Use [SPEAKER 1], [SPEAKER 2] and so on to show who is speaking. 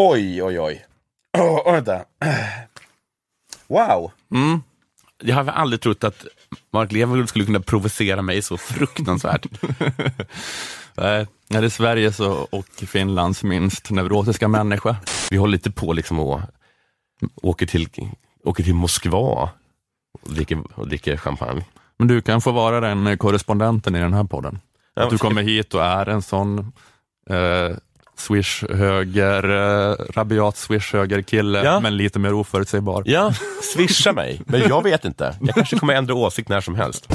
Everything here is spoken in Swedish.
[SPEAKER 1] Oj, oj, oj. Oh, vänta. Wow.
[SPEAKER 2] Mm. Jag har aldrig trott att Mark Levengood skulle kunna provocera mig så fruktansvärt.
[SPEAKER 3] Nej, det är Sveriges och, Finlands minst neurotiska människa.
[SPEAKER 1] Vi håller lite på liksom och åker till, åker till Moskva och dricker, och dricker champagne.
[SPEAKER 3] Men du kan få vara den korrespondenten i den här podden. Att du kommer hit och är en sån eh, swish-höger, eh, rabiat swish-höger-kille,
[SPEAKER 1] ja.
[SPEAKER 3] men lite mer oförutsägbar.
[SPEAKER 1] Ja, swisha mig, men jag vet inte. Jag kanske kommer ändra åsikt när som helst.